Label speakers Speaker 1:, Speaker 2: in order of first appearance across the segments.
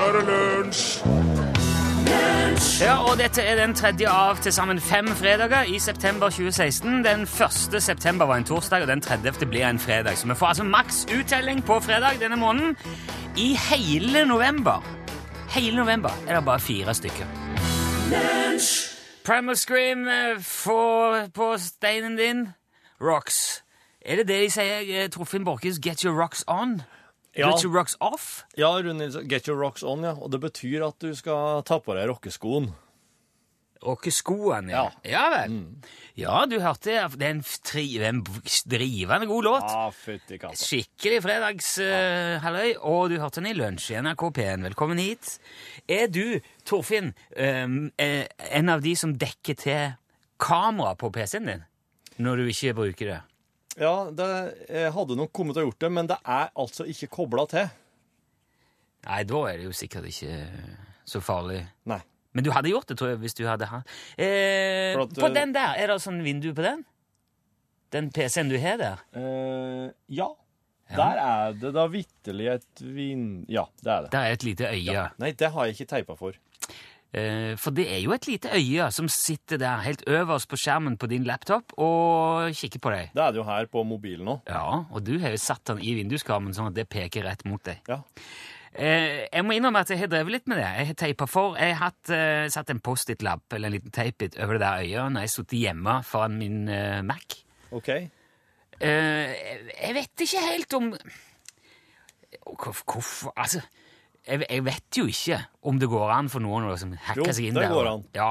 Speaker 1: nå er det lunsj!
Speaker 2: Ja, og dette er den tredje av til sammen fem fredager i september 2016. Den første september var en torsdag, og den 30. blir en fredag. Så vi får altså maks uttelling på fredag denne måneden. I hele november Hele november er det bare fire stykker. Primal Scream får på steinen din. Rocks. Er det det de sier, eh, Torfinn Borchhus? Get your rocks on?
Speaker 3: Ja.
Speaker 2: Get your rocks off?
Speaker 3: Ja, Rune get your rocks on, ja. Og det betyr at du skal ta på deg rockeskoen.
Speaker 2: Rockeskoene, ja. Ja vel. Ja, du hørte Det er en, tri, en drivende god låt.
Speaker 3: Ja, fytti katta.
Speaker 2: Skikkelig fredagshalløy, og du hørte den i lunsj i NRK P1. Velkommen hit. Er du, Torfinn, um, eh, en av de som dekker til kamera på PC-en din når du ikke bruker det?
Speaker 3: Ja, det, hadde nok kommet til å gjort det, men det er altså ikke kobla til.
Speaker 2: Nei, da er det jo sikkert ikke så farlig.
Speaker 3: Nei.
Speaker 2: Men du hadde gjort det, tror jeg, hvis du hadde hatt eh, På
Speaker 3: eh,
Speaker 2: den der, er det sånn vindu på den? Den PC-en du har der?
Speaker 3: Eh, ja. Der er det da vitterlig et vin... Ja, det er det.
Speaker 2: Der er et lite øye.
Speaker 3: Nei, det har jeg ikke teipa for.
Speaker 2: Eh, for det er jo et lite øye som sitter der helt øverst på skjermen på din laptop og kikker på deg.
Speaker 3: Det er det jo her på mobilen òg.
Speaker 2: Ja, og du har jo satt den i vinduskarmen sånn at det peker rett mot deg.
Speaker 3: Ja.
Speaker 2: Eh, jeg må innrømme at jeg har drevet litt med det. Jeg har teipa for. Jeg har eh, satt en Post-It-lapp eller en liten teipbit over det der øyet når jeg har sittet hjemme foran min Mac.
Speaker 3: OK.
Speaker 2: Jeg vet ikke helt om hvorfor- Altså, jeg, jeg vet jo ikke om det går an for noen å liksom hacke
Speaker 3: Jo,
Speaker 2: seg inn
Speaker 3: det går an.
Speaker 2: Ja,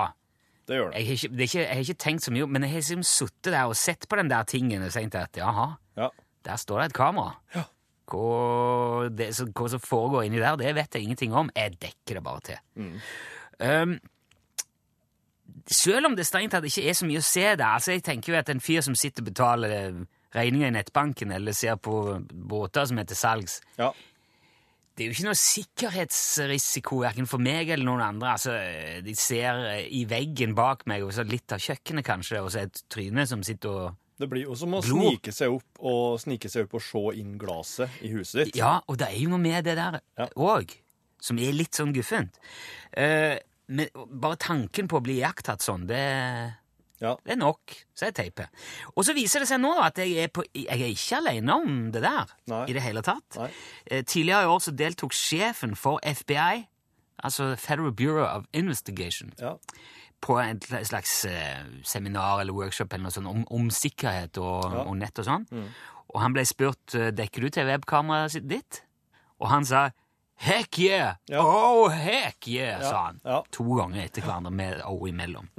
Speaker 3: Det gjør det.
Speaker 2: jeg har, ikke, det er ikke, jeg har ikke tenkt så mye, men jeg har liksom sittet der og sett på den der tingen og tenkt at jaha,
Speaker 3: Ja.
Speaker 2: der står det et kamera.
Speaker 3: Ja.
Speaker 2: Hva, det, så, hva som foregår inni der, det vet jeg ingenting om. Jeg dekker det bare til.
Speaker 3: Mm.
Speaker 2: Um, selv om det strengt tatt ikke er så mye å se der, altså jeg tenker jo at en fyr som sitter og betaler regninger i nettbanken eller ser på båter som er til salgs,
Speaker 3: ja.
Speaker 2: Det er jo ikke noe sikkerhetsrisiko hverken for meg eller noen andre. Altså, de ser i veggen bak meg, og så litt av kjøkkenet kanskje, og så et tryne som sitter og
Speaker 3: Det blir jo som å snike seg opp og snike seg opp og se inn glasset i huset ditt.
Speaker 2: Ja, og det er jo noe med det der
Speaker 3: Ja.
Speaker 2: som er litt sånn guffent. Uh, men bare tanken på å bli iakttatt sånn, det,
Speaker 3: Ja.
Speaker 2: det er nok. Så jeg teiper. Og så viser det seg nå at jeg er, på, jeg er ikke alene om det der
Speaker 3: Nei.
Speaker 2: i det hele tatt.
Speaker 3: Nei.
Speaker 2: Eh, tidligere i år så deltok sjefen for FBI, altså Federal Bureau of Investigation,
Speaker 3: Ja.
Speaker 2: på en slags eh, seminar eller workshop eller noe sånt om, om sikkerhet og,
Speaker 3: Ja.
Speaker 2: og nett og sånn. Og han ble spurt eh, dekker du til webkameraet ditt, og han sa heck yeah!
Speaker 3: Ja.
Speaker 2: Oh, heck yeah! sa han.
Speaker 3: ja.
Speaker 2: To ganger etter hverandre med O imellom.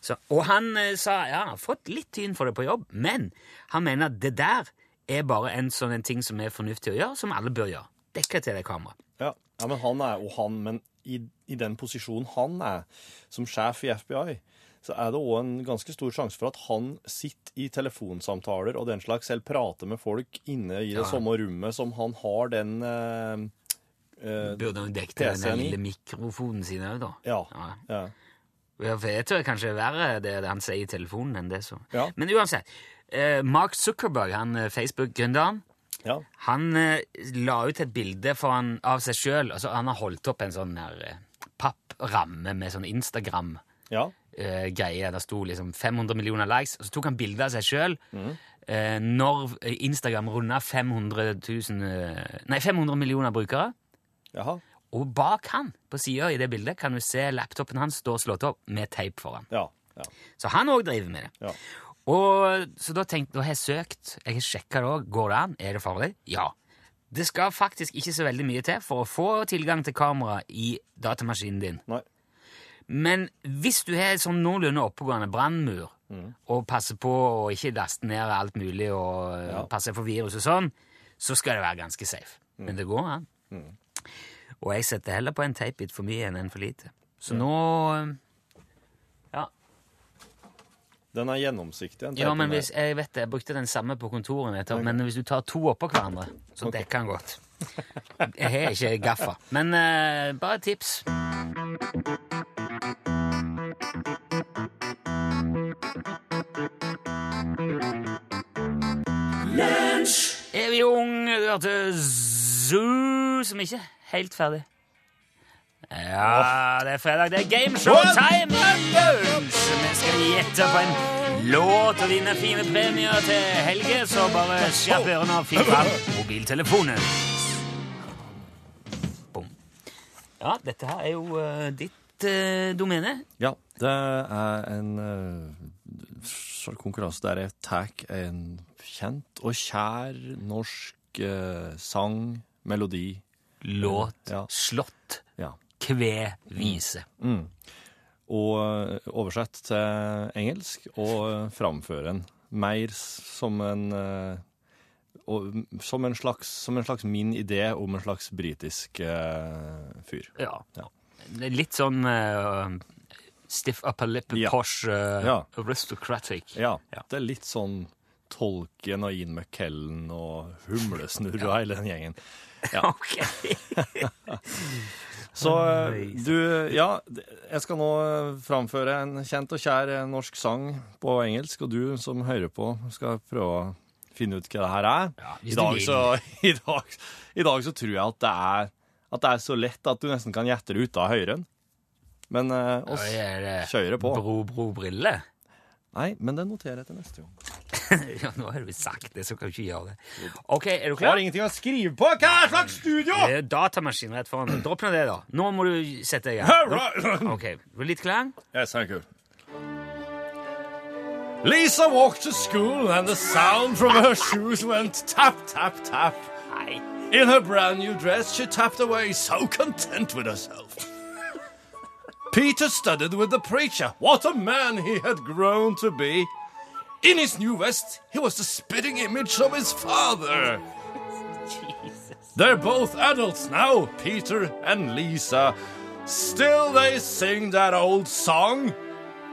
Speaker 2: Så, og han eh, sa ja, han har fått litt tyn for det på jobb, men han mener at det der er bare en sånn en ting som er fornuftig å gjøre, som alle bør gjøre. Dekke til det kameraet.
Speaker 3: Ja. ja, men han er jo han, men i, i den posisjonen han er som sjef i FBI, så er det òg en ganske stor sjanse for at han sitter i telefonsamtaler og den slags, selv prater med folk inne i det
Speaker 2: Ja.
Speaker 3: samme rommet som han har den eh, eh,
Speaker 2: Burde han dekket den lille mikrofonen sin òg, da.
Speaker 3: Ja.
Speaker 2: Ja.
Speaker 3: ja.
Speaker 2: For Jeg tror kanskje det er verre det, det han sier i telefonen enn det som
Speaker 3: Ja.
Speaker 2: Men uansett. Eh, Mark Zuckerberg, han eh, Facebook-gründeren,
Speaker 3: ja.
Speaker 2: han eh, la ut et bilde for han, av seg sjøl. Altså, han har holdt opp en sånn her eh, pappramme med sånn Instagram-greie.
Speaker 3: ja.
Speaker 2: Der sto liksom 500 millioner likes, og så tok han bilde av seg sjøl. Mm. Når Instagram runda 500 000 eh, Nei, 500 millioner brukere.
Speaker 3: Jaha.
Speaker 2: Og bak han, på sida i det bildet, kan du se laptopen hans stå slått opp med teip foran.
Speaker 3: Ja. ja.
Speaker 2: Så han òg driver med det.
Speaker 3: Ja.
Speaker 2: Og så da tenkte, da har jeg søkt, jeg har sjekka det òg. Går det an? Er det farlig? Ja. Det skal faktisk ikke så veldig mye til for å få tilgang til kamera i datamaskinen din.
Speaker 3: Nei.
Speaker 2: Men hvis du har sånn noenlunde oppegående brannmur, og passer på å ikke laste ned alt mulig og
Speaker 3: Ja.
Speaker 2: passer for virus og sånn, så skal det være ganske safe. Men det går an. Og jeg setter heller på en teipbit for mye enn en for lite. Så nå eh, Ja.
Speaker 3: Den er gjennomsiktig. den
Speaker 2: Ja, men hvis, jeg vet det, jeg brukte den samme på kontoret tar, men hvis du tar to oppå hverandre, så dekker den godt. Jeg har ikke gaffa. Men uh, bare et tips. Evig ung, du hørte Zoo, som ikke er helt ferdig. Ja, det er fredag. Det er gameshow time! Vi skal gjette på en låt og vinne fine premier til Helge, så bare skjerp ørene og finn fram mobiltelefonen. Bom. Ja, dette her er jo uh, ditt uh, domene.
Speaker 3: Ja, det er en uh, konkurranse der jeg tar en kjent og kjær norsk sang, melodi
Speaker 2: Låt,
Speaker 3: Ja.
Speaker 2: slått,
Speaker 3: Ja.
Speaker 2: kve, vise.
Speaker 3: Og eh, oversett til engelsk og framføre den mer som en eh, og, som, en slags, som en slags min idé om en slags britisk uh, fyr.
Speaker 2: Ja.
Speaker 3: Ja.
Speaker 2: Litt sånn uh, stiff upper lip,
Speaker 3: Ja.
Speaker 2: posh, uh,
Speaker 3: Ja.
Speaker 2: aristocratic.
Speaker 3: Ja,
Speaker 2: Ja.
Speaker 3: det er litt sånn Tolkien og Ian McKellen og Humlesnurr og hele den gjengen. Ja. Så eh, du, ja, jeg skal nå eh, framføre en kjent og kjær eh, norsk sang på engelsk, og du som hører på skal prøve å finne ut hva det her er.
Speaker 2: Ja,
Speaker 3: I, dag så, i, dag, I dag så tror jeg at det er at det er så lett at du nesten kan gjette det ut av høyren. Men eh, oss
Speaker 2: er
Speaker 3: kjører på.
Speaker 2: Bro, bro, brille?
Speaker 3: Nei, men det noterer jeg til neste gang.
Speaker 2: ja, nå har du sagt det, så kan du ikke gjøre det. Ok, er du klar?
Speaker 3: har ingenting å skrive på! Hva er slags studio?!
Speaker 2: Det er datamaskin rett foran deg. Dropp nå det, da. Nå må du sette deg i gang.
Speaker 3: Right.
Speaker 2: Ok, du litt klang?
Speaker 3: Yes, thank you. Lisa walked to school and the sound from her shoes went tap, tap, tap. In her brand new dress, she tapped away, so content with herself. Peter studied with the preacher. What a man he had grown to be. In his new vest, he was the spitting image of his father.
Speaker 2: Jesus.
Speaker 3: They're both adults now, Peter and Lisa. Still, they sing that old song,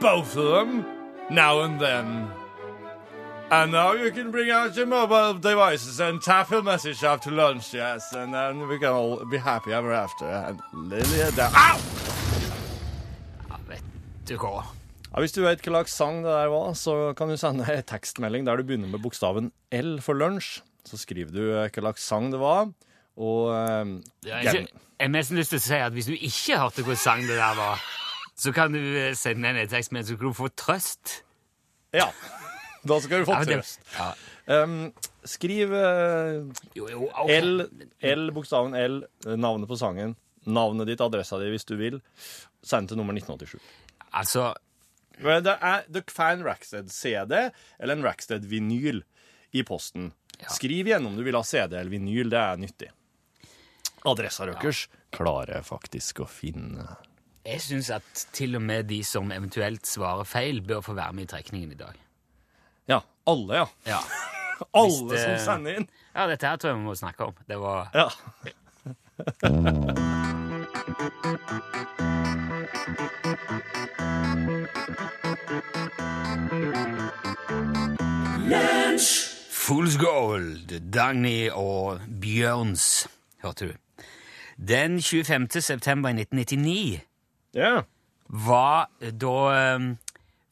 Speaker 3: both of them, now and then. And now you can bring out your mobile devices and tap your message after lunch, yes, and then we can all be happy ever after. And Lily down. Au!
Speaker 2: Ja, vet du hva.
Speaker 3: Ja, hvis du vet hva slags sang det der var, så kan du sende en tekstmelding der du begynner med bokstaven L for lunsj. Så skriver du eh, hva slags sang det var, og eh,
Speaker 2: Jeg har nesten lyst til å si at hvis du ikke hørte hvilken sang det der var, så kan du eh, sende en tekst med, så kan du få trøst.
Speaker 3: Ja. Da skal du få
Speaker 2: Ja, det-
Speaker 3: trøst.
Speaker 2: Ja.
Speaker 3: Um, skriv uh,
Speaker 2: Jo, jo, okay.
Speaker 3: L, L, bokstaven L, navnet på sangen, navnet ditt, adressa di hvis du vil. Send til nummer 1987.
Speaker 2: Altså,
Speaker 3: Men det er, Dere får en Rackstead-CD eller en Rackstead-vinyl i posten. Skriv igjen om du vil ha CD eller vinyl. Det er nyttig. Adressa deres klarer jeg faktisk å finne.
Speaker 2: jeg syns at til og med de som eventuelt svarer feil, bør få være med i trekningen i dag.
Speaker 3: Ja, alle, ja.
Speaker 2: Ja.
Speaker 3: Alle
Speaker 2: det-
Speaker 3: som sender inn.
Speaker 2: ja, dette her tror jeg vi må snakke om. Det var
Speaker 3: Ja.
Speaker 2: Fool's Gold, Dagny og Bjørns, hørte du. Den 25. september 1999
Speaker 3: yeah.
Speaker 2: var da eh,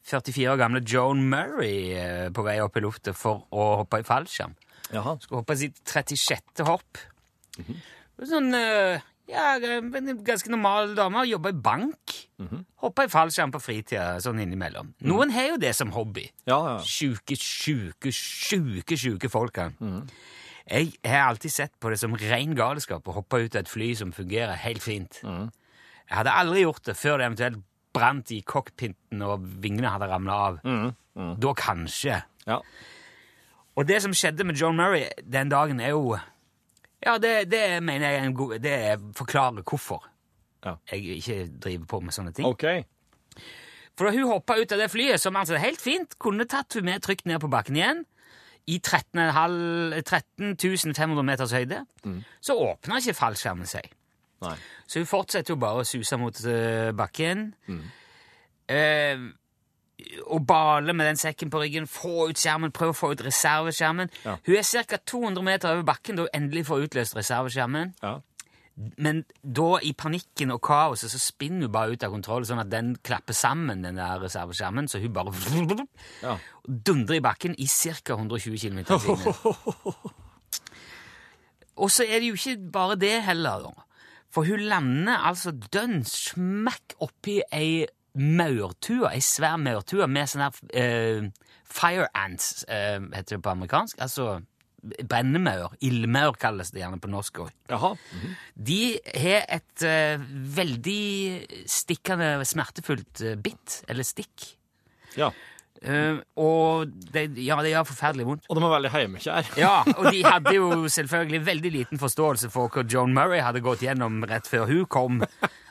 Speaker 2: 44 år gamle Joan Murray eh, på vei opp i lufta for å hoppe i fallskjerm.
Speaker 3: Jaha.
Speaker 2: Skulle hoppe sitt 36. hopp. Sånn eh, ja, en ganske normal dame. Jobba i bank. Hoppa i fallskjerm på fritida sånn innimellom. Noen har jo det som hobby.
Speaker 3: Ja, ja.
Speaker 2: Sjuke, sjuke, sjuke, sjuke folka. Jeg har alltid sett på det som ren galskap å hoppe ut av et fly som fungerer helt fint. Jeg hadde aldri gjort det før det eventuelt brant i cockpiten og vingene hadde ramla av. Da kanskje.
Speaker 3: ja.
Speaker 2: Og det som skjedde med John Murray den dagen, er jo Ja, det, det mener jeg er en god Det forklarer hvorfor
Speaker 3: Ja.
Speaker 2: jeg ikke driver på med sånne ting.
Speaker 3: OK.
Speaker 2: For da hun hoppa ut av det flyet, som altså helt fint kunne tatt hun med trygt ned på bakken igjen, i 13,5 13 500 meters høyde, så åpna ikke fallskjermen seg.
Speaker 3: Nei.
Speaker 2: Så hun fortsetter jo bare å suse mot eh, bakken. Eh, og bale med den sekken på ryggen, få ut skjermen, prøve å få ut reserveskjermen.
Speaker 3: Ja.
Speaker 2: Hun er ca. 200 meter over bakken da hun endelig får utløst reserveskjermen.
Speaker 3: Ja.
Speaker 2: Men da, i panikken og kaoset, så spinner hun bare ut av kontroll, sånn at den klapper sammen, den der reserveskjermen, så hun bare
Speaker 3: Ja.
Speaker 2: dundrer i bakken i ca. 120 km i timen. Og så er det jo ikke bare det heller, da. For hun lander altså dønn smakk oppi ei maurtue, ei svær maurtue med sånn her uh, fire ants, uh, heter det på amerikansk. Altså brennemaur. Ildmaur kalles det gjerne på norsk òg.
Speaker 3: Jaha.
Speaker 2: De har et uh, veldig stikkende, smertefullt bitt, eller stikk.
Speaker 3: Ja.
Speaker 2: Uh, og det, ja, det gjør forferdelig vondt.
Speaker 3: Og de er veldig heimekjær.
Speaker 2: Ja, og de hadde jo selvfølgelig veldig liten forståelse for hva Joan Murray hadde gått gjennom rett før hun kom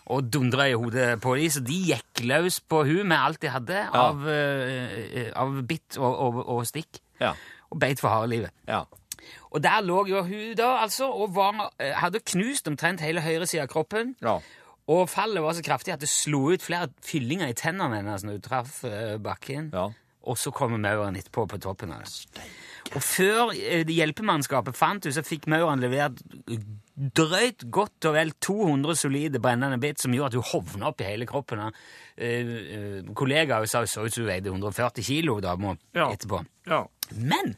Speaker 2: og dundra i hodet på dem, så de gikk løs på hun med alt de hadde av, eh, av bitt og, og, og stikk,
Speaker 3: Ja.
Speaker 2: og beit for harde livet.
Speaker 3: Ja.
Speaker 2: Og der lå jo hun da, altså, og var, eh, hadde knust omtrent hele høyresida av kroppen.
Speaker 3: Ja.
Speaker 2: Og fallet var så kraftig at det slo ut flere fyllinger i tennene hennes når hun traff eh, bakken.
Speaker 3: Ja.
Speaker 2: Og så kommer mauren etterpå på toppen av det. Og før eh, hjelpemannskapet fant henne, så fikk mauren levert drøyt godt og vel 200 solide brennende bit, som gjorde at hun hovna opp i hele kroppen. Uh, eh, kollegaer sa hun så ut som hun veide 140 kilo da, må,
Speaker 3: Ja.
Speaker 2: etterpå.
Speaker 3: ja.
Speaker 2: Men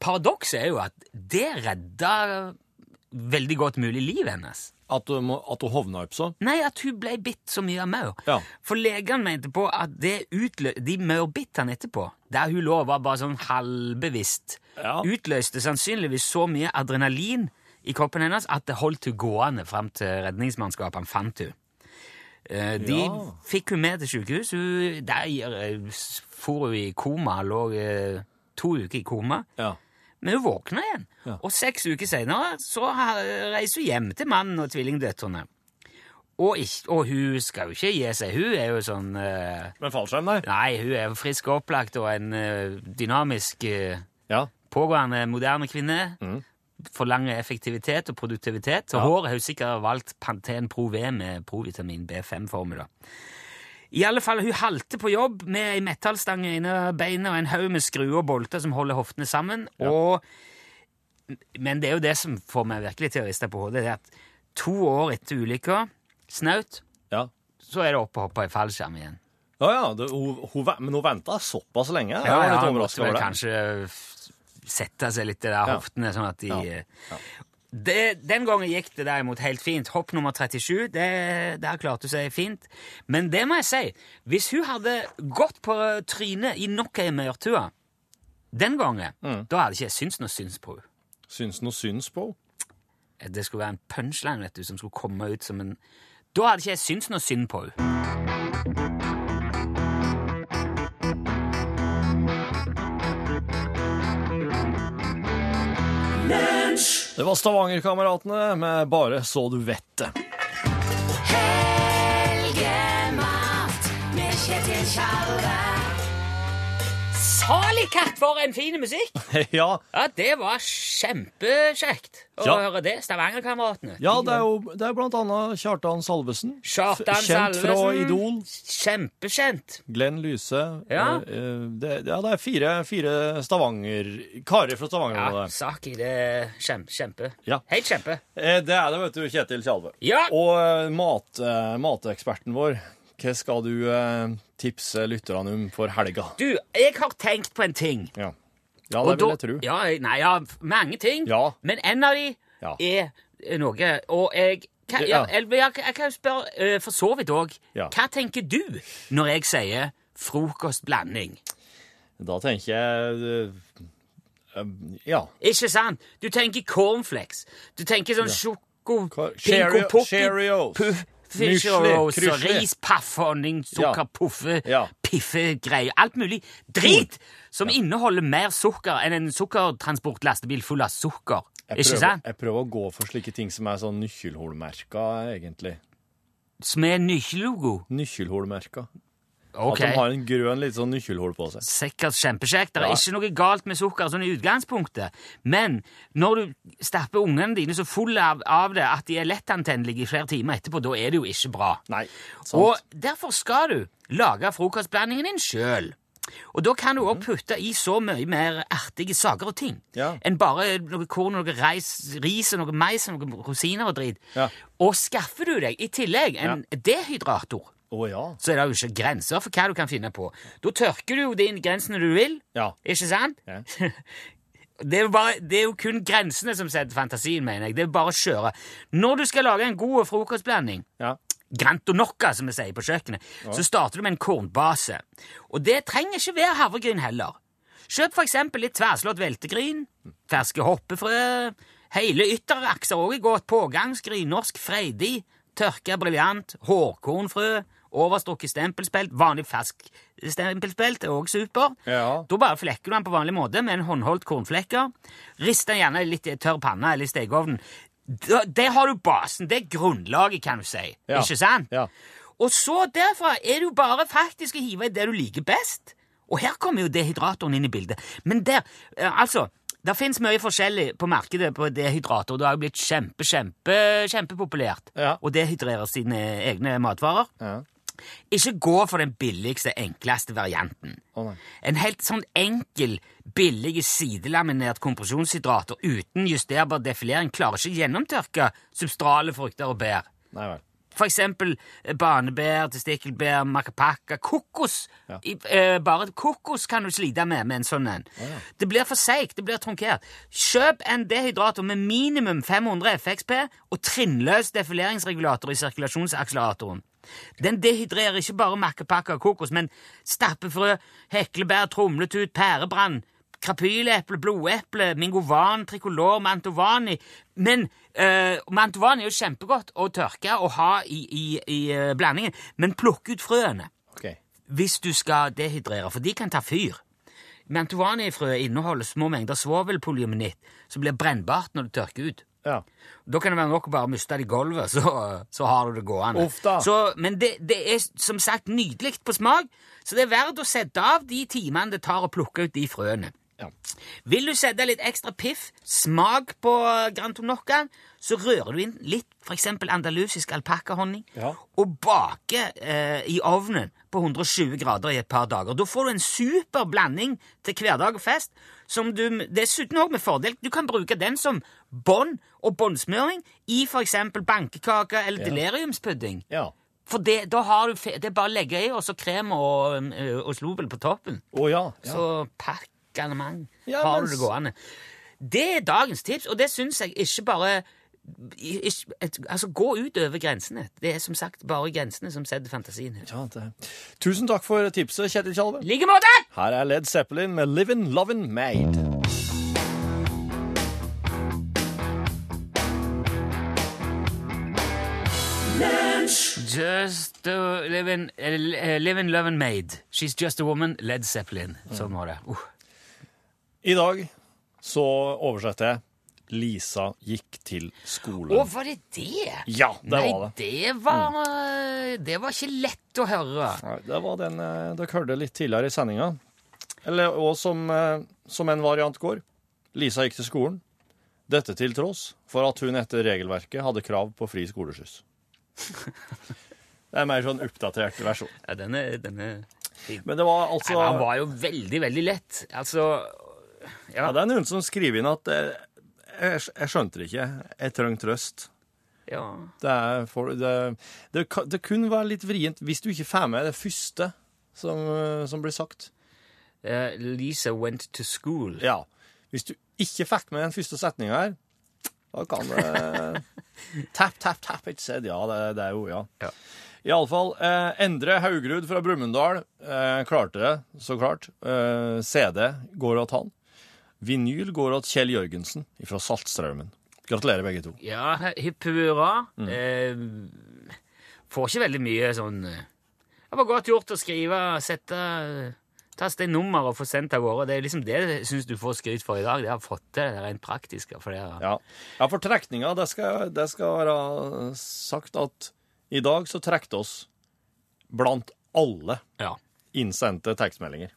Speaker 2: paradokset er jo at det redda veldig godt mulig livet hennes.
Speaker 3: At, du at hun hovna opp så?
Speaker 2: Nei, at hun ble bitt så mye av maur.
Speaker 3: Ja.
Speaker 2: For legene mente på at det utlø de maurbittene etterpå, der hun lå var bare sånn halvbevisst,
Speaker 3: Ja.
Speaker 2: utløste sannsynligvis så mye adrenalin i kroppen hennes at det holdt hun gående fram til redningsmannskapene fant hun. Eh, De
Speaker 3: Ja.
Speaker 2: fikk hun med til sykehus. Hun, der eh, for hun i koma, lå eh, to uker i koma.
Speaker 3: Ja.
Speaker 2: Men hun våkna igjen,
Speaker 3: Ja.
Speaker 2: og seks uker senere så reiser hun hjem til mannen og tvillingdøtrene. Og, og hun skal jo ikke gi seg. Hun er jo sånn uh,
Speaker 3: Men fallskjerm, nei?
Speaker 2: Nei, hun er jo frisk og opplagt og en uh, dynamisk, uh,
Speaker 3: Ja.
Speaker 2: pågående, moderne kvinne.
Speaker 3: Mm.
Speaker 2: Forlanger effektivitet og produktivitet. Og
Speaker 3: Ja.
Speaker 2: håret har hun sikkert valgt Pantene Pro V med provitamin B5-formula. I alle fall, Hun halter på jobb med ei metallstang inni beinet og en haug med skruer og bolter som holder hoftene sammen. Og, men det er jo det som får meg virkelig til å riste på hodet. det er at To år etter ulykka, snaut,
Speaker 3: Ja.
Speaker 2: så er det opp og hoppe i fallskjerm igjen.
Speaker 3: Ja, ja, det, hun, hun, men hun venta såpass lenge.
Speaker 2: Ja, ja,
Speaker 3: hun
Speaker 2: måtte vel kanskje sette seg litt i de der
Speaker 3: Ja.
Speaker 2: hoftene, sånn at de
Speaker 3: Ja.
Speaker 2: eh, det, Den gangen gikk det derimot helt fint. Hopp nummer 37, det, der klarte hun seg fint. Men det må jeg si, hvis hun hadde gått på trynet i nok ei maurtue den gangen,
Speaker 3: Mm.
Speaker 2: da hadde ikke jeg syntes noe syns på henne.
Speaker 3: Syns noe syns på henne.
Speaker 2: Det skulle være en punchline vet du, som skulle komme ut som en Da hadde ikke jeg syntes noe synd på henne.
Speaker 3: Det var Stavanger-kameratene med Bare så du vet det.
Speaker 2: Helgemat med Kjetil Tjalve. Salig katt, for en fin musikk!
Speaker 3: ja,
Speaker 2: Ja, det var kjempekjekt å
Speaker 3: Ja.
Speaker 2: høre det. Stavanger-kameratene.
Speaker 3: ja, det er jo det er blant annet Kjartan Salvesen.
Speaker 2: Kjartan
Speaker 3: kjent Kjent fra
Speaker 2: Salvesen.
Speaker 3: Idol.
Speaker 2: Kjempekjent.
Speaker 3: Glenn Lyse.
Speaker 2: Ja.
Speaker 3: Eh, eh, det, ja, det er fire, fire Stavanger Karer fra Stavanger.
Speaker 2: Ja. Saki, det er kjempe. kjempe.
Speaker 3: Ja.
Speaker 2: Helt kjempe.
Speaker 3: Eh, det er det, vet du, Kjetil Tjalve.
Speaker 2: Ja.
Speaker 3: Og mat, mateksperten vår, hva skal du tipse lytterne om for helga?
Speaker 2: Du, jeg har tenkt på en ting.
Speaker 3: Ja, ja det vil jeg tro.
Speaker 2: Ja, nei, ja, mange ting.
Speaker 3: Ja.
Speaker 2: Men en av de
Speaker 3: Ja.
Speaker 2: er noe Og jeg kan, ja,
Speaker 3: Ja.
Speaker 2: jeg, jeg, jeg kan spørre eh, for så vidt òg.
Speaker 3: Ja.
Speaker 2: Hva tenker du når jeg sier frokostblanding?
Speaker 3: Da tenker jeg eh, eh, Ja.
Speaker 2: Ikke sant? Du tenker cornflakes. Du tenker sånn sjoko... Poppy,
Speaker 3: Cheerios.
Speaker 2: Puff,
Speaker 3: Müsli,
Speaker 2: Fisheros,
Speaker 3: krysli.
Speaker 2: ris, paff, honning, sukker,
Speaker 3: Ja.
Speaker 2: puffe,
Speaker 3: Ja.
Speaker 2: piffe, greier. Alt mulig drit som inneholder mer sukker enn en sukkertransportlastebil full av sukker.
Speaker 3: Jeg
Speaker 2: Ikke
Speaker 3: prøver,
Speaker 2: sant?
Speaker 3: jeg prøver å gå for slike ting som er sånn nøkkelhullmerka, egentlig.
Speaker 2: Som er nøkkellogo.
Speaker 3: Nøkkelhullmerka.
Speaker 2: Ok.
Speaker 3: At de har en grønn litt sånn nøkkelhull på seg.
Speaker 2: Sikkert kjempekjekt. Det er
Speaker 3: Ja.
Speaker 2: ikke noe galt med sukker sånn i utgangspunktet. Men når du stapper ungene dine så fulle av, av det at de er lettantennelige i flere timer etterpå, da er det jo ikke bra.
Speaker 3: Nei, sant.
Speaker 2: Og derfor skal du lage frokostblandingen din sjøl. Og da kan du òg putte i så mye mer ertige saker og ting
Speaker 3: Ja.
Speaker 2: enn bare noe korn, noe reis, ris noe mais noe rosiner og drit.
Speaker 3: Ja.
Speaker 2: Og skaffer du deg i tillegg en dehydrator,
Speaker 3: Å ja.
Speaker 2: så er det jo ikke grenser for hva du kan finne på. Da tørker du jo de grensene du vil,
Speaker 3: Ja.
Speaker 2: ikke sant?
Speaker 3: Ja.
Speaker 2: Det er, bare, det er jo kun grensene som setter fantasien, mener jeg. Det er bare å kjøre. Når du skal lage en god frokostblanding,
Speaker 3: Ja.
Speaker 2: grantonocca, som vi sier på kjøkkenet, så starter du med en kornbase. Og det trenger ikke være havregryn heller. Kjøp eksempel litt tverrslått veltegryn, ferske hoppefrø, hele ytterakser også er godt, pågangsgryn, norsk freidig, tørka briljant, hårkornfrø, overstrukket stempelspelt, vanlig fersk stempelspelt er også super.
Speaker 3: Ja.
Speaker 2: Da bare flekker du den på vanlig måte med en håndholdt kornflekker. Rist den gjerne litt i tørr panne eller i stekeovnen. Der har du basen. Det er grunnlaget, kan du si.
Speaker 3: Ja.
Speaker 2: Ikke sant?
Speaker 3: Ja.
Speaker 2: Og så derfra er det jo bare faktisk å hive i det du liker best. Og her kommer jo dehydratoren inn i bildet. Men der, eh, altså Det fins mye forskjellig på markedet på dehydrator. Det har jo blitt kjempe, kjempe, kjempepopulært
Speaker 3: Ja.
Speaker 2: å dehydrere sine egne matvarer.
Speaker 3: Ja.
Speaker 2: Ikke gå for den billigste, enkleste varianten.
Speaker 3: Oh.
Speaker 2: En helt sånn enkel, billig sidelaminert kompresjonshydrater uten justerbar defilering klarer ikke gjennomtørke substrale frukter og bær.
Speaker 3: Nei vel.
Speaker 2: For eksempel eh, banebær, testikkelbær, macapaca, kokos.
Speaker 3: Ja.
Speaker 2: I, eh, bare kokos kan du slite med med en sånn en. Det blir for seigt, det blir trunkert. Kjøp en dehydrator med minimum 500 FXP og trinnløs defileringsregulator i sirkulasjonsakseleratoren. Den dehydrerer ikke bare makkepakker og kokos, men stappefrø, heklebær, tromletut, pærebrann, krapyleple, blodeple, mingovan, tricolor, mantovani. Men uh, mantovani er jo kjempegodt å tørke og ha i, i, i uh, blandingen, men plukk ut frøene
Speaker 3: okay.
Speaker 2: hvis du skal dehydrere, for de kan ta fyr. Mantovani-frø inneholder små mengder svovelpolyaminitt som blir brennbart når du tørker ut.
Speaker 3: Ja.
Speaker 2: Da kan det være nok å bare miste det i gulvet, så, så har du det gående. Så, men det, det er som sagt nydelig på smak, så det er verdt å sette av de timene det tar å plukke ut de frøene.
Speaker 3: Ja.
Speaker 2: Vil du sette litt ekstra piff, smak på grantonoccaen, så rører du inn litt eksempel andalusisk alpakkahonning
Speaker 3: Ja.
Speaker 2: og baker eh, i ovnen på 120 grader i et par dager. Da får du en super blanding til hverdag og fest, som du dessuten også med fordel Du kan bruke den som bånd og båndsmøring i for eksempel eller eller deliriumspudding.
Speaker 3: Ja.
Speaker 2: For det, da har du, fe- det er bare å legge i, og så krem og, og slobel på toppen.
Speaker 3: Å ja. ja.
Speaker 2: Så pakkende mang
Speaker 3: Ja,
Speaker 2: har du det gående. Det er dagens tips, og det syns jeg ikke bare ikke, et, Altså, gå ut over grensene. Det er som sagt bare grensene som setter fantasien
Speaker 3: ja det. Tusen takk for tipset, Kjetil Tjalve.
Speaker 2: Like måte!
Speaker 3: Her er Led Zeppelin med Livin' Lovin' Made.
Speaker 2: Just a living, uh, living, and Made She's just a woman. Led Zeppelin. Sånn var det. Uh.
Speaker 3: I dag så oversetter jeg Lisa gikk til skolen.
Speaker 2: Å, var det det?
Speaker 3: Ja, det
Speaker 2: Nei,
Speaker 3: var det.
Speaker 2: det var Det var ikke lett å høre.
Speaker 3: Nei, det var den eh, dere hørte litt tidligere i sendinga. Eller og som, eh, som en variant går. Lisa gikk til skolen. Dette til tross for at hun etter regelverket hadde krav på fri skoleskyss. Det er en mer sånn oppdatert versjon.
Speaker 2: Ja, den er denne
Speaker 3: Men det var altså
Speaker 2: Nei, Han var jo veldig, veldig lett. Altså
Speaker 3: ja, ja Det er noen som skriver inn at eh, jeg, jeg skjønte det ikke. Jeg trenger trøst.
Speaker 2: Ja.
Speaker 3: Det, for, det, det, det kunne være litt vrient hvis du ikke får med det første som, eh, som blir sagt.
Speaker 2: Uh, Lisa went to school.
Speaker 3: Ja. Hvis du ikke fikk med den første setninga her, da kan det Tap, tap, tap, ikke said. Ja, det, det er jo Ja.
Speaker 2: Ja.
Speaker 3: Iallfall. Eh, Endre Haugrud fra Brumunddal eh, klarte det, så klart. Eh, CD går av han. Vinyl går til Kjell Jørgensen fra Saltstraumen. Gratulerer, begge to.
Speaker 2: Ja, hipp hurra.
Speaker 3: Mm.
Speaker 2: Eh, får ikke veldig mye sånn eh, Det var godt gjort å skrive, sette Taste inn nummer og få sendt av gårde. Det er liksom det jeg syns du får skryt for i dag. Det har fått til det rent praktiske. For det er,
Speaker 3: Ja, ja for trekninga, det skal, det skal være sagt at i dag så trekte oss blant alle
Speaker 2: ja.
Speaker 3: innsendte tekstmeldinger.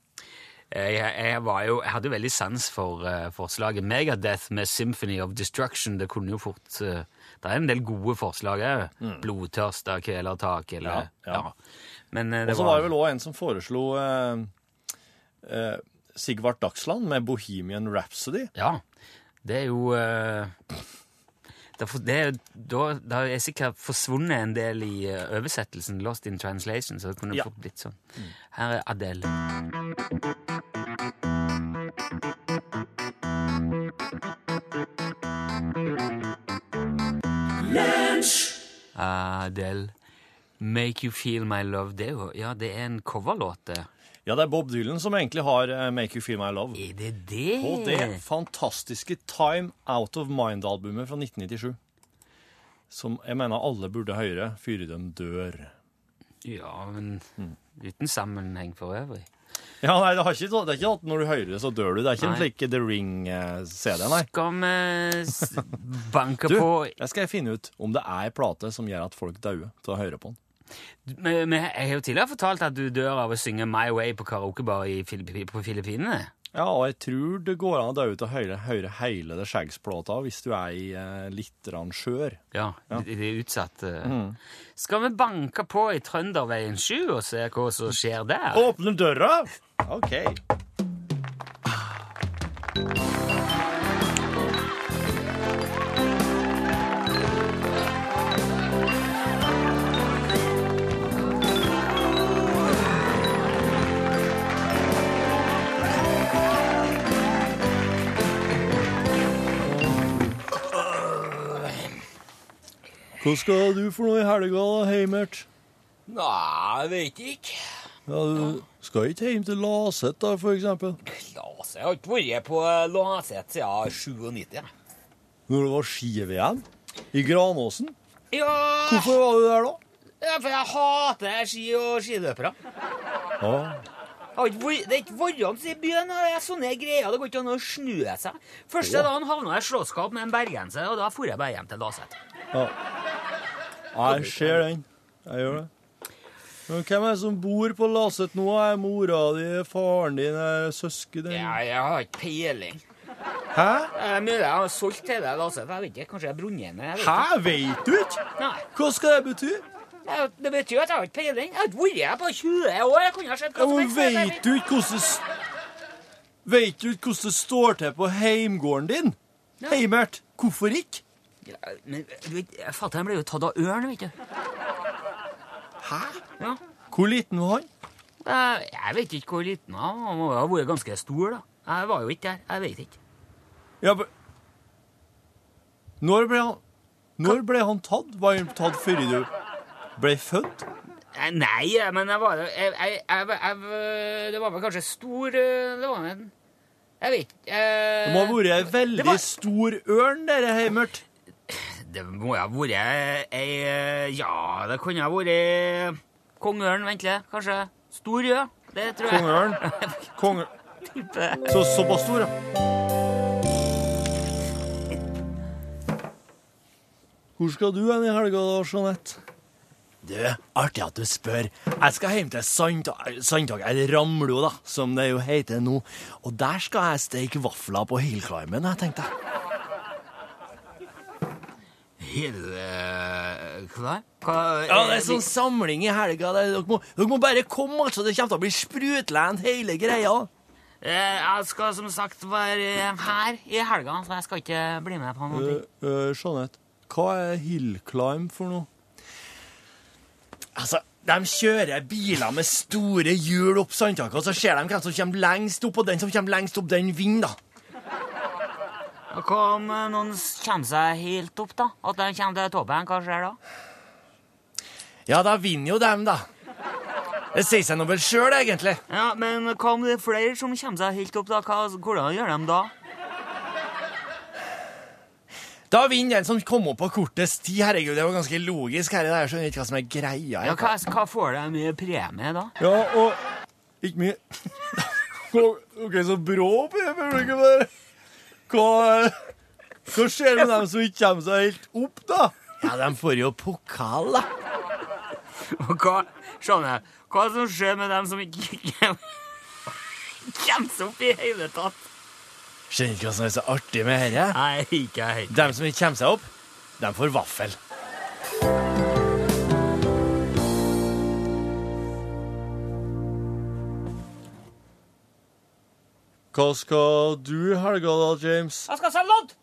Speaker 2: Jeg, jeg, var jo, jeg hadde veldig sans for uh, forslaget Megadeth med Symphony of Destruction. Det kunne jo fort uh, Det er en del gode forslag òg. Blodtørsta kvelertak eller
Speaker 3: ja, Ja, ja.
Speaker 2: Men eh,
Speaker 3: Og så var det vel òg en som foreslo eh, eh, Sigvart Dagsland med Bohemian Rhapsody.
Speaker 2: Ja. Det er jo eh, det, er det, da, da er sikkert forsvunnet en del i eh, oversettelsen, Lost in Translation, så det kunne
Speaker 3: Ja.
Speaker 2: fort blitt sånn. Her er Adele. Adele. 'Make You Feel My Love'. Det er jo ja, det er en coverlåt, det.
Speaker 3: Ja, det er Bob Dylan som egentlig har eh, 'Make You Feel My Love'.
Speaker 2: Er det det?
Speaker 3: På det fantastiske Time Out of Mind-albumet fra 1997. Som jeg mener alle burde høre før de dør.
Speaker 2: Ja, men uten sammenheng for øvrig.
Speaker 3: Ja, nei, det, har ikke, det er ikke at når du hører det, så dør du. Det er ikke en
Speaker 2: Nei.
Speaker 3: slik The Ring-CD, nei.
Speaker 2: Skal vi banke
Speaker 3: Du,
Speaker 2: på
Speaker 3: jeg skal finne ut om det er ei plate som gjør at folk dauer til å høre på den.
Speaker 2: Men men Jeg har jo tidligere fortalt at du dør av å synge My Way på karaokebar i på Filippinene.
Speaker 3: Ja, og jeg tror det går an å dø ut å høre, høre hele det skjeggsplata hvis du er i eh, litt skjør.
Speaker 2: Ja, Det, det er utsatt. eh. Skal vi banke på i Trønderveien 7 og se hva som skjer der?
Speaker 3: Åpne døra! OK. Hva skal du for noe i helga, da, Heimert?
Speaker 2: Nei, vet ikke.
Speaker 3: Ja, du skal ikke hjem til Laset, da, for eksempel?
Speaker 2: Laset jeg har ikke vært på Laset siden 97.
Speaker 3: Når det var ski-VM? I Granåsen?
Speaker 2: Ja,
Speaker 3: Hvorfor var du der da?
Speaker 2: ja, for jeg hater ski og skiløpere.
Speaker 3: Ja.
Speaker 2: Det er ikke varmt i byen. Det er sånne greier. Det går ikke an å snu seg. Første dagen havna jeg i slåsskamp med en bergenser, og da dro jeg bare hjem til Laset.
Speaker 3: ja. Jeg ser den. Jeg gjør det. Men hvem er det som bor på Laset nå? Er mora di, faren din, søsken din?
Speaker 2: Ja, jeg har ikke peiling.
Speaker 3: Hæ?
Speaker 2: Det er mulig jeg har solgt hele Laset. Jeg vet ikke, Kanskje jeg har brunnet ned.
Speaker 3: Hæ? Vet du ikke.
Speaker 2: Nei.
Speaker 3: Hva skal det bety?
Speaker 2: Jeg- Det betyr at jeg har ikke peiling. Jeg har ikke vært her på 20 år. Jeg kunne ha sett hva som helst.
Speaker 3: vet du ikke hvordan det står til på heimgården din? Heimert, hvorfor ikke?
Speaker 2: Ja, men du vet, Fatter'n ble jo tatt av ørn, vet du.
Speaker 3: Hæ?
Speaker 2: Ja.
Speaker 3: Hvor liten var han?
Speaker 2: Eh, Jeg vet ikke hvor liten han var. Han må ha vært ganske stor, da. Jeg var jo ikke der. Jeg vet ikke.
Speaker 3: Ja, men Når ble han Når ble han tatt? Var han tatt før du ble født?
Speaker 2: Eh, Nei, men jeg var jeg, jeg, jeg, jeg, Det var vel kanskje stor eh, Det var en Jeg vet ikke. eh,
Speaker 3: Det må ha vært ei veldig
Speaker 2: var-
Speaker 3: stor ørn, dere, Heimert.
Speaker 2: Det må ha vært ei Ja, det kunne ha vært kongeørn, ventelig. Kanskje. Stor, ja. Det tror jeg.
Speaker 3: Kongeørn. Konge... Så såpass stor, ja. Hvor skal du hen i helga, da, Jeanette? Du, artig at du spør. Jeg skal hjem til Sandtak eller Ramlo, da, som det jo heter nå. Og der skal jeg steke vafler på hillclimben, jeg tenkte.
Speaker 2: Hillclimb? Hva? Hva
Speaker 3: Ja, det er sånn samling i helga. Dere, må, dere må bare komme, altså. Det kommer til å bli sprutland, hele greia.
Speaker 2: Eh, Jeg skal som sagt være her i helga, så jeg skal ikke bli med på noe.
Speaker 3: Uh, uh, Jeanette, hva er hillclimb for noe? Altså, de kjører biler med store hjul opp sandtaket, og så ser de hvem som kommer lengst opp, og den som kommer lengst opp, den vinner, da.
Speaker 2: Og Hva om eh, noen kommer seg helt opp, da? At de kommer til toppen? Hva skjer da?
Speaker 3: Ja, da vinner jo dem, da. Det sier seg nå vel sjøl, egentlig.
Speaker 2: Ja, Men hva om det er flere som kommer seg helt opp, da? Hva, hvordan gjør de da?
Speaker 3: Da vinner den som kom opp på kortest tid. Herregud, det var ganske logisk her her, skjønner ikke hva som er greia.
Speaker 2: Ja, hva, hva får de mye premie, da?
Speaker 3: Ja, og ikke mye OK, så brå publikum der. Hva, hva skjer med dem som ikke kommer seg helt opp, da? Ja, de får jo pokal, da.
Speaker 2: Og hva, skjønner jeg, hva som skjer med dem som ikke kommer seg opp i hele tatt?
Speaker 3: Skjønner ikke hva som er så artig med dette.
Speaker 2: Nei, ikke jeg.
Speaker 3: De som ikke kommer seg opp, de får vaffel. Hva skal du i helga, da, James?
Speaker 2: Jeg skal selge lodd!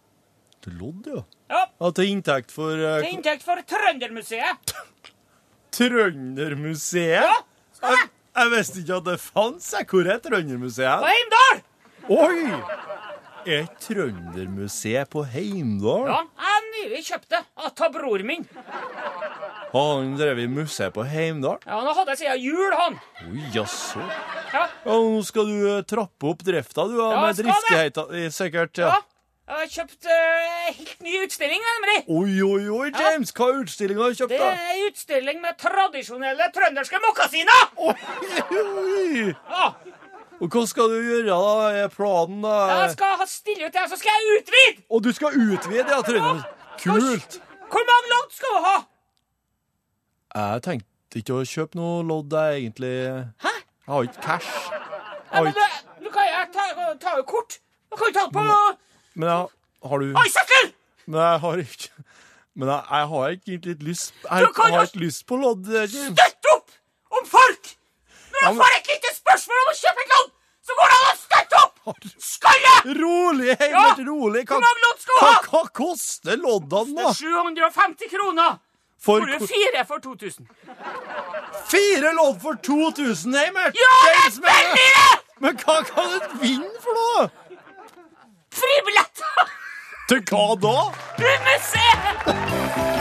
Speaker 3: Til lodd, ja.
Speaker 2: Ja,
Speaker 3: ja til inntekt for uh,
Speaker 2: til inntekt for Trøndermuseet.
Speaker 3: Trøndermuseet?
Speaker 2: Ja, skal
Speaker 3: Jeg,
Speaker 2: jeg.
Speaker 3: jeg visste ikke at det fantes. Hvor er Trøndermuseet?
Speaker 2: På Heimdal!
Speaker 3: Oi! Er Trøndermuseet på Heimdal?
Speaker 2: Ja, jeg nylig kjøpte av bror min.
Speaker 3: Har han drevet i museet på Heimdal?
Speaker 2: Ja, Han har det siden jul, han.
Speaker 3: Oi, jaså.
Speaker 2: Ja,
Speaker 3: Ja, nå skal du eh, trappe opp drifta, du, ja, med
Speaker 2: det.
Speaker 3: eh, sikkert.
Speaker 2: ja.
Speaker 3: Ja.
Speaker 2: Jeg har kjøpt uh, helt ny utstilling, nemlig.
Speaker 3: Oi, oi, oi, James, hva er utstillinga du har kjøpt,
Speaker 2: Det er utstilling med tradisjonelle trønderske mokkasiner.
Speaker 3: Oi, oi.
Speaker 2: Ja,
Speaker 3: Og hva skal du gjøre, da? Er planen, da?
Speaker 2: jeg skal ha stille ut og så skal jeg utvide.
Speaker 3: Og du skal utvide, ja, Trine. Kult.
Speaker 2: Hvor mange lodd skal du ha?
Speaker 3: Jeg tenkte ikke å kjøpe noe lodd, jeg, egentlig.
Speaker 2: Hæ?
Speaker 3: Jeg har ikke cash.
Speaker 2: Ja,
Speaker 3: Jeg har
Speaker 2: men du, kan jeg ta, ta jo kort. Du kan jo ta det på
Speaker 3: men jeg har du
Speaker 2: Oi, søkkel!
Speaker 3: Men jeg har ikke Men jeg, jeg har ikke egentlig litt lyst Jeg
Speaker 2: Du
Speaker 3: har ikke lyst på lodd,
Speaker 2: Støtt opp om folk! Når du får et lite spørsmål om å kjøpe et lodd, så går det an å støtte opp! Skalle!
Speaker 3: Rolig, Heimert, rolig. Hva,
Speaker 2: Hvor mange lodd skal du
Speaker 3: hva,
Speaker 2: ha?
Speaker 3: hva koster loddene, da?
Speaker 2: 750 kroner.
Speaker 3: For
Speaker 2: Får du fire for 2000?
Speaker 3: fire lodd for 2000, Heimert!
Speaker 2: Ja, det er veldig det!
Speaker 3: men hva kan du vinne for noe?
Speaker 2: Fribilletter!
Speaker 3: Til hva da?
Speaker 2: Museet!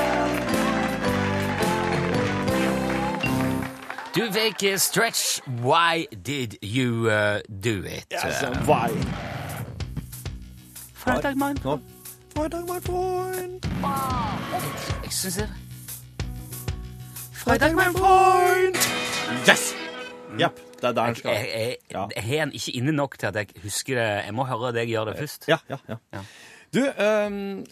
Speaker 2: Du fikk Stretch Why Did You uh, Do It?
Speaker 3: Vei.
Speaker 2: Fredag, mann.
Speaker 3: Nå. Fredag, my point.
Speaker 2: Jeg syns det
Speaker 3: Fredag, friend. Yes! Jepp, det er der den skal
Speaker 2: jeg, jeg har den ikke inne nok til at jeg husker det. Jeg må høre deg gjøre det først.
Speaker 3: Ja, ja, ja.
Speaker 2: Ja.
Speaker 3: Du, um,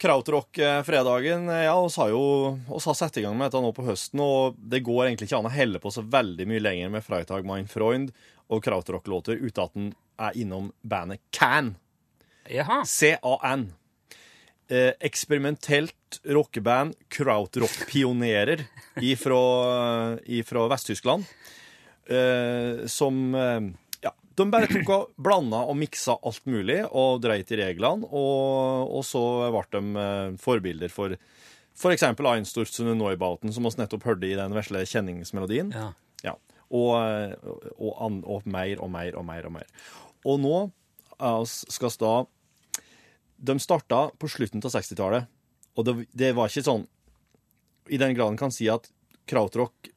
Speaker 3: Krautrock-fredagen Ja, oss har jo oss har satt i gang med dette nå på høsten, og det går egentlig ikke an å helle på så veldig mye lenger med Freitag Mein Freund og Krautrock-låter uten at en er innom bandet Can. C-A-N. Eh, eksperimentelt rockeband, krautrock-pionerer ifra Vest-Tyskland. Eh, som eh, de bare tok og blanda og miksa alt mulig og dreit i reglene, og, og så ble de eh, forbilder for f.eks. For Einsturzene Neubauten, som vi nettopp hørte i den vesle kjenningsmelodien.
Speaker 2: Ja.
Speaker 3: Ja. Og, og, og, og mer og mer og mer og mer. Og nå eh, skal vi da De starta på slutten av 60-tallet, og det, det var ikke sånn I den grad en kan si at krautrock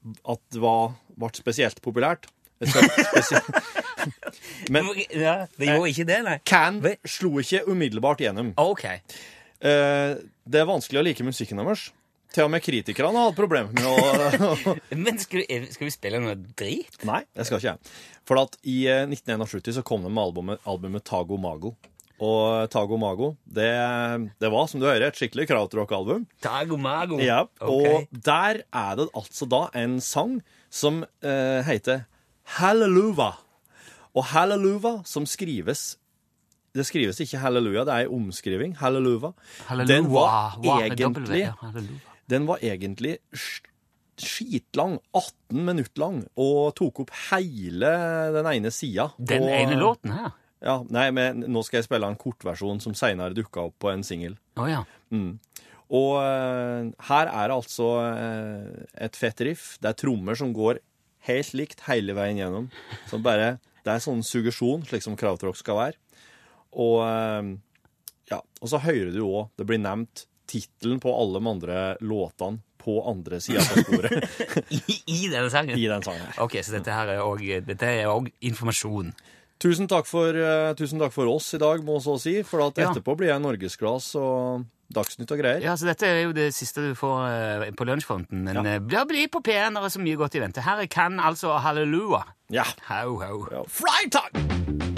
Speaker 3: at det var, ble spesielt populært. Men
Speaker 2: ja, det gjorde ikke det, nei.
Speaker 3: Can slo ikke umiddelbart gjennom.
Speaker 2: OK.
Speaker 3: Eh, det er vanskelig å like musikken deres. Til og med kritikerne har hatt problemer med å
Speaker 2: Men skal, du- skal vi spille noe drit?
Speaker 3: Nei, det skal ikke jeg. For at i eh, 1971 så kom de med albumet, albumet Tago Mago. Og Tago Mago, det, det var, som du hører, et skikkelig krautrock-album.
Speaker 2: Tago mago.
Speaker 3: Ja,
Speaker 2: Ok.
Speaker 3: Og der er det altså da en sang som eh, heter Hallelujah. Og «Halleluva», som skrives Det skrives ikke halleluja, det er en omskriving. «Halleluva»,
Speaker 2: Halleluja.
Speaker 3: Den var egentlig den var egentlig skitlang, 18 minutter lang, og tok opp hele den ene sida.
Speaker 2: Den
Speaker 3: Og-
Speaker 2: ene låten her?
Speaker 3: Ja, nei, men nå skal jeg spille en kortversjon som seinere dukka opp på en singel.
Speaker 2: Oh, ja.
Speaker 3: Og eh, her er det altså eh, et fett riff. Det er trommer som går helt likt hele veien gjennom. Så bare, det er sånn suggesjon, slik som krautrock skal være. Og, eh, ja, og så hører du òg Det blir nevnt tittelen på alle de andre låtene på andre sida av sporet
Speaker 2: I, I den sangen?
Speaker 3: i den sangen.
Speaker 2: Ok, så dette her er Dette er òg informasjon.
Speaker 3: Tusen takk, for, uh, tusen takk for oss i dag, må så si. For at etterpå blir jeg norgesglass og Dagsnytt og greier.
Speaker 2: Ja, så Dette er jo det siste du får eh, på lunsjfronten. Men
Speaker 3: Ja.
Speaker 2: ja. bli, bli på P1, det er så mye godt i vente. Her kan altså halleluja.
Speaker 3: Ja.
Speaker 2: Ho, ho.
Speaker 3: ja. Freitag!